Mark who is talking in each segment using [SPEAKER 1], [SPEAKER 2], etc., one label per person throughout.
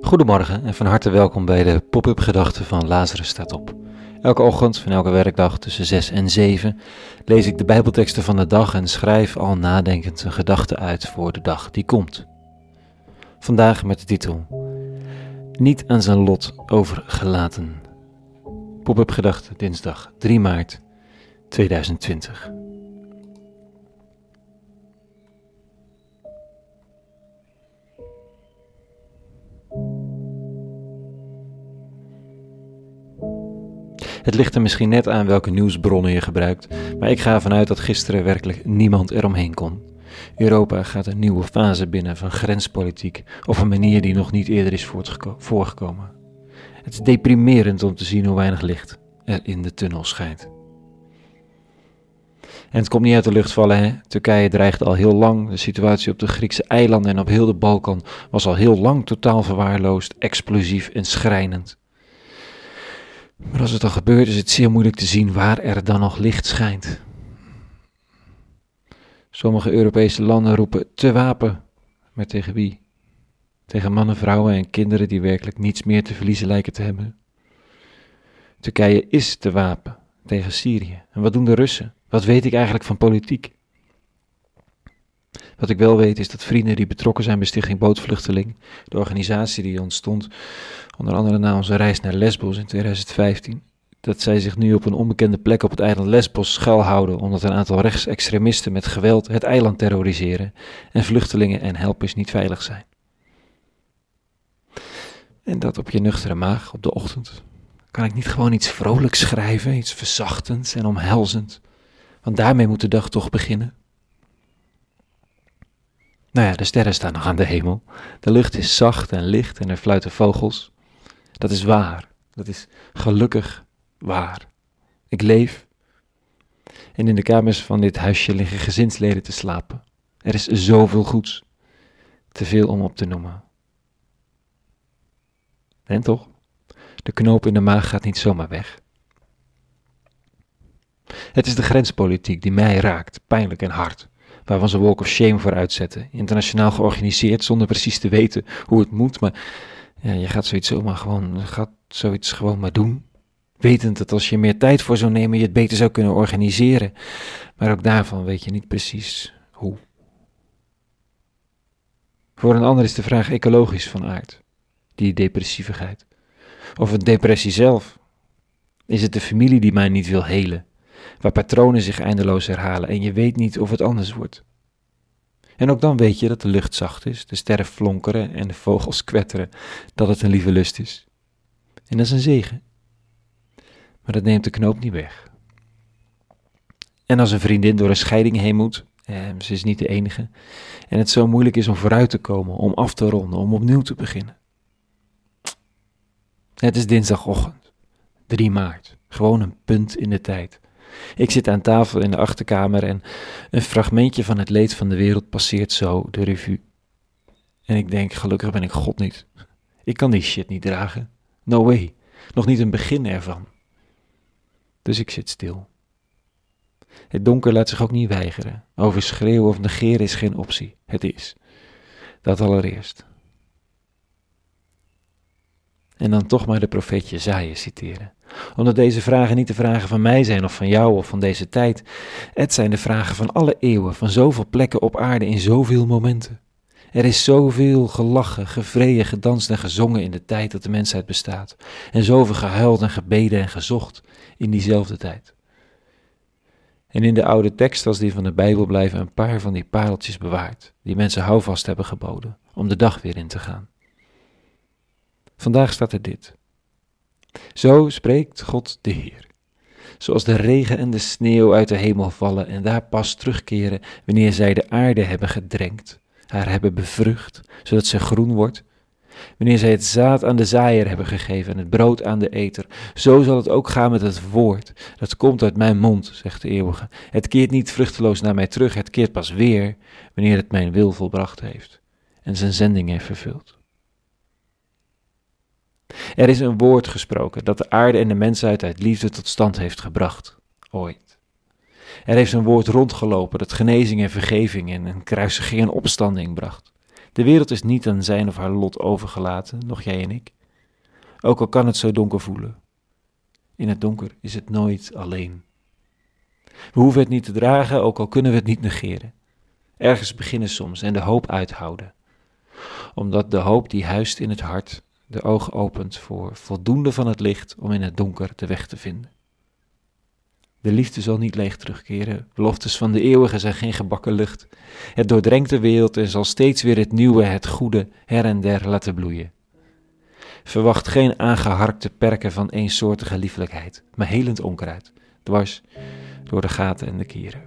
[SPEAKER 1] Goedemorgen en van harte welkom bij de pop-up gedachten van Lazarus staat op. Elke ochtend van elke werkdag tussen 6 en 7 lees ik de Bijbelteksten van de dag en schrijf al nadenkend een gedachte uit voor de dag die komt. Vandaag met de titel Niet aan zijn lot overgelaten. Pop-up gedachte dinsdag 3 maart 2020. Het ligt er misschien net aan welke nieuwsbronnen je gebruikt, maar ik ga ervan uit dat gisteren werkelijk niemand eromheen kon. Europa gaat een nieuwe fase binnen van grenspolitiek op een manier die nog niet eerder is voorgekomen. Het is deprimerend om te zien hoe weinig licht er in de tunnel schijnt. En het komt niet uit de lucht vallen, hè? Turkije dreigt al heel lang. De situatie op de Griekse eilanden en op heel de Balkan was al heel lang totaal verwaarloosd, explosief en schrijnend. Maar als het al gebeurt, is het zeer moeilijk te zien waar er dan nog licht schijnt. Sommige Europese landen roepen te wapen, maar tegen wie? Tegen mannen, vrouwen en kinderen die werkelijk niets meer te verliezen lijken te hebben. Turkije is te wapen tegen Syrië. En wat doen de Russen? Wat weet ik eigenlijk van politiek? Wat ik wel weet is dat vrienden die betrokken zijn bij Stichting Bootvluchteling, de organisatie die ontstond onder andere na onze reis naar Lesbos in 2015, dat zij zich nu op een onbekende plek op het eiland Lesbos schuilhouden omdat een aantal rechtsextremisten met geweld het eiland terroriseren en vluchtelingen en helpers niet veilig zijn. En dat op je nuchtere maag op de ochtend. Kan ik niet gewoon iets vrolijks schrijven, iets verzachtends en omhelzend? Want daarmee moet de dag toch beginnen. Nou ja, de sterren staan nog aan de hemel. De lucht is zacht en licht en er fluiten vogels. Dat is waar. Dat is gelukkig waar. Ik leef. En in de kamers van dit huisje liggen gezinsleden te slapen. Er is zoveel goeds. Te veel om op te noemen. En toch? De knoop in de maag gaat niet zomaar weg. Het is de grenspolitiek die mij raakt, pijnlijk en hard waar we onze walk of shame voor uitzetten. Internationaal georganiseerd, zonder precies te weten hoe het moet. Maar je gaat zoiets zomaar gewoon, gaat zoiets gewoon maar doen. Wetend dat als je meer tijd voor zou nemen, je het beter zou kunnen organiseren. Maar ook daarvan weet je niet precies hoe. Voor een ander is de vraag ecologisch van aard, die depressievigheid. Of het depressie zelf. Is het de familie die mij niet wil helen? Waar patronen zich eindeloos herhalen en je weet niet of het anders wordt. En ook dan weet je dat de lucht zacht is, de sterren flonkeren en de vogels kwetteren, dat het een lieve lust is. En dat is een zegen. Maar dat neemt de knoop niet weg. En als een vriendin door een scheiding heen moet, eh, ze is niet de enige, en het zo moeilijk is om vooruit te komen, om af te ronden, om opnieuw te beginnen. Het is dinsdagochtend, 3 maart, gewoon een punt in de tijd. Ik zit aan tafel in de achterkamer en een fragmentje van het leed van de wereld passeert zo de revue. En ik denk, gelukkig ben ik God niet. Ik kan die shit niet dragen. No way. Nog niet een begin ervan. Dus ik zit stil. Het donker laat zich ook niet weigeren. Overschreeuwen of negeren is geen optie. Het is. Dat allereerst. En dan toch maar de profeet Jezaja citeren omdat deze vragen niet de vragen van mij zijn of van jou of van deze tijd. Het zijn de vragen van alle eeuwen, van zoveel plekken op aarde in zoveel momenten. Er is zoveel gelachen, gevreden, gedanst en gezongen in de tijd dat de mensheid bestaat. En zoveel gehuild en gebeden en gezocht in diezelfde tijd. En in de oude tekst als die van de Bijbel blijven een paar van die pareltjes bewaard, die mensen houvast hebben geboden om de dag weer in te gaan. Vandaag staat er dit. Zo spreekt God de Heer. Zoals de regen en de sneeuw uit de hemel vallen en daar pas terugkeren wanneer zij de aarde hebben gedrenkt, haar hebben bevrucht, zodat ze groen wordt. Wanneer zij het zaad aan de zaaier hebben gegeven en het brood aan de eter, zo zal het ook gaan met het woord. Dat komt uit mijn mond, zegt de eeuwige. Het keert niet vruchteloos naar mij terug, het keert pas weer wanneer het mijn wil volbracht heeft en zijn zending heeft vervuld. Er is een woord gesproken dat de aarde en de mensheid uit liefde tot stand heeft gebracht, ooit. Er heeft een woord rondgelopen dat genezing en vergeving en een kruisiging en opstanding bracht. De wereld is niet aan zijn of haar lot overgelaten, nog jij en ik. Ook al kan het zo donker voelen. In het donker is het nooit alleen. We hoeven het niet te dragen, ook al kunnen we het niet negeren. Ergens beginnen soms en de hoop uithouden. Omdat de hoop die huist in het hart de ogen opent voor voldoende van het licht om in het donker de weg te vinden. De liefde zal niet leeg terugkeren. Beloftes van de eeuwige zijn geen gebakken lucht. Het doordrenkt de wereld en zal steeds weer het nieuwe, het goede, her en der laten bloeien. Verwacht geen aangeharkte perken van eensoortige liefelijkheid, maar helend onkruid, dwars door de gaten en de kieren.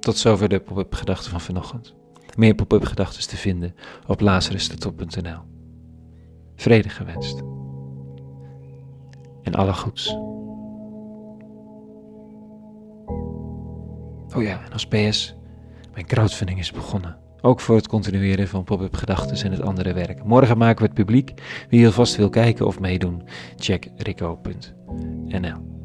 [SPEAKER 1] Tot zover de pop-up gedachten van vanochtend. Meer pop-up gedachten te vinden op lazarustop.nl. Vrede gewenst. En alle goeds. Oh ja, en als PS, mijn crowdfunding is begonnen. Ook voor het continueren van pop-up gedachten en het andere werk. Morgen maken we het publiek. Wie alvast wil kijken of meedoen, check rico.nl.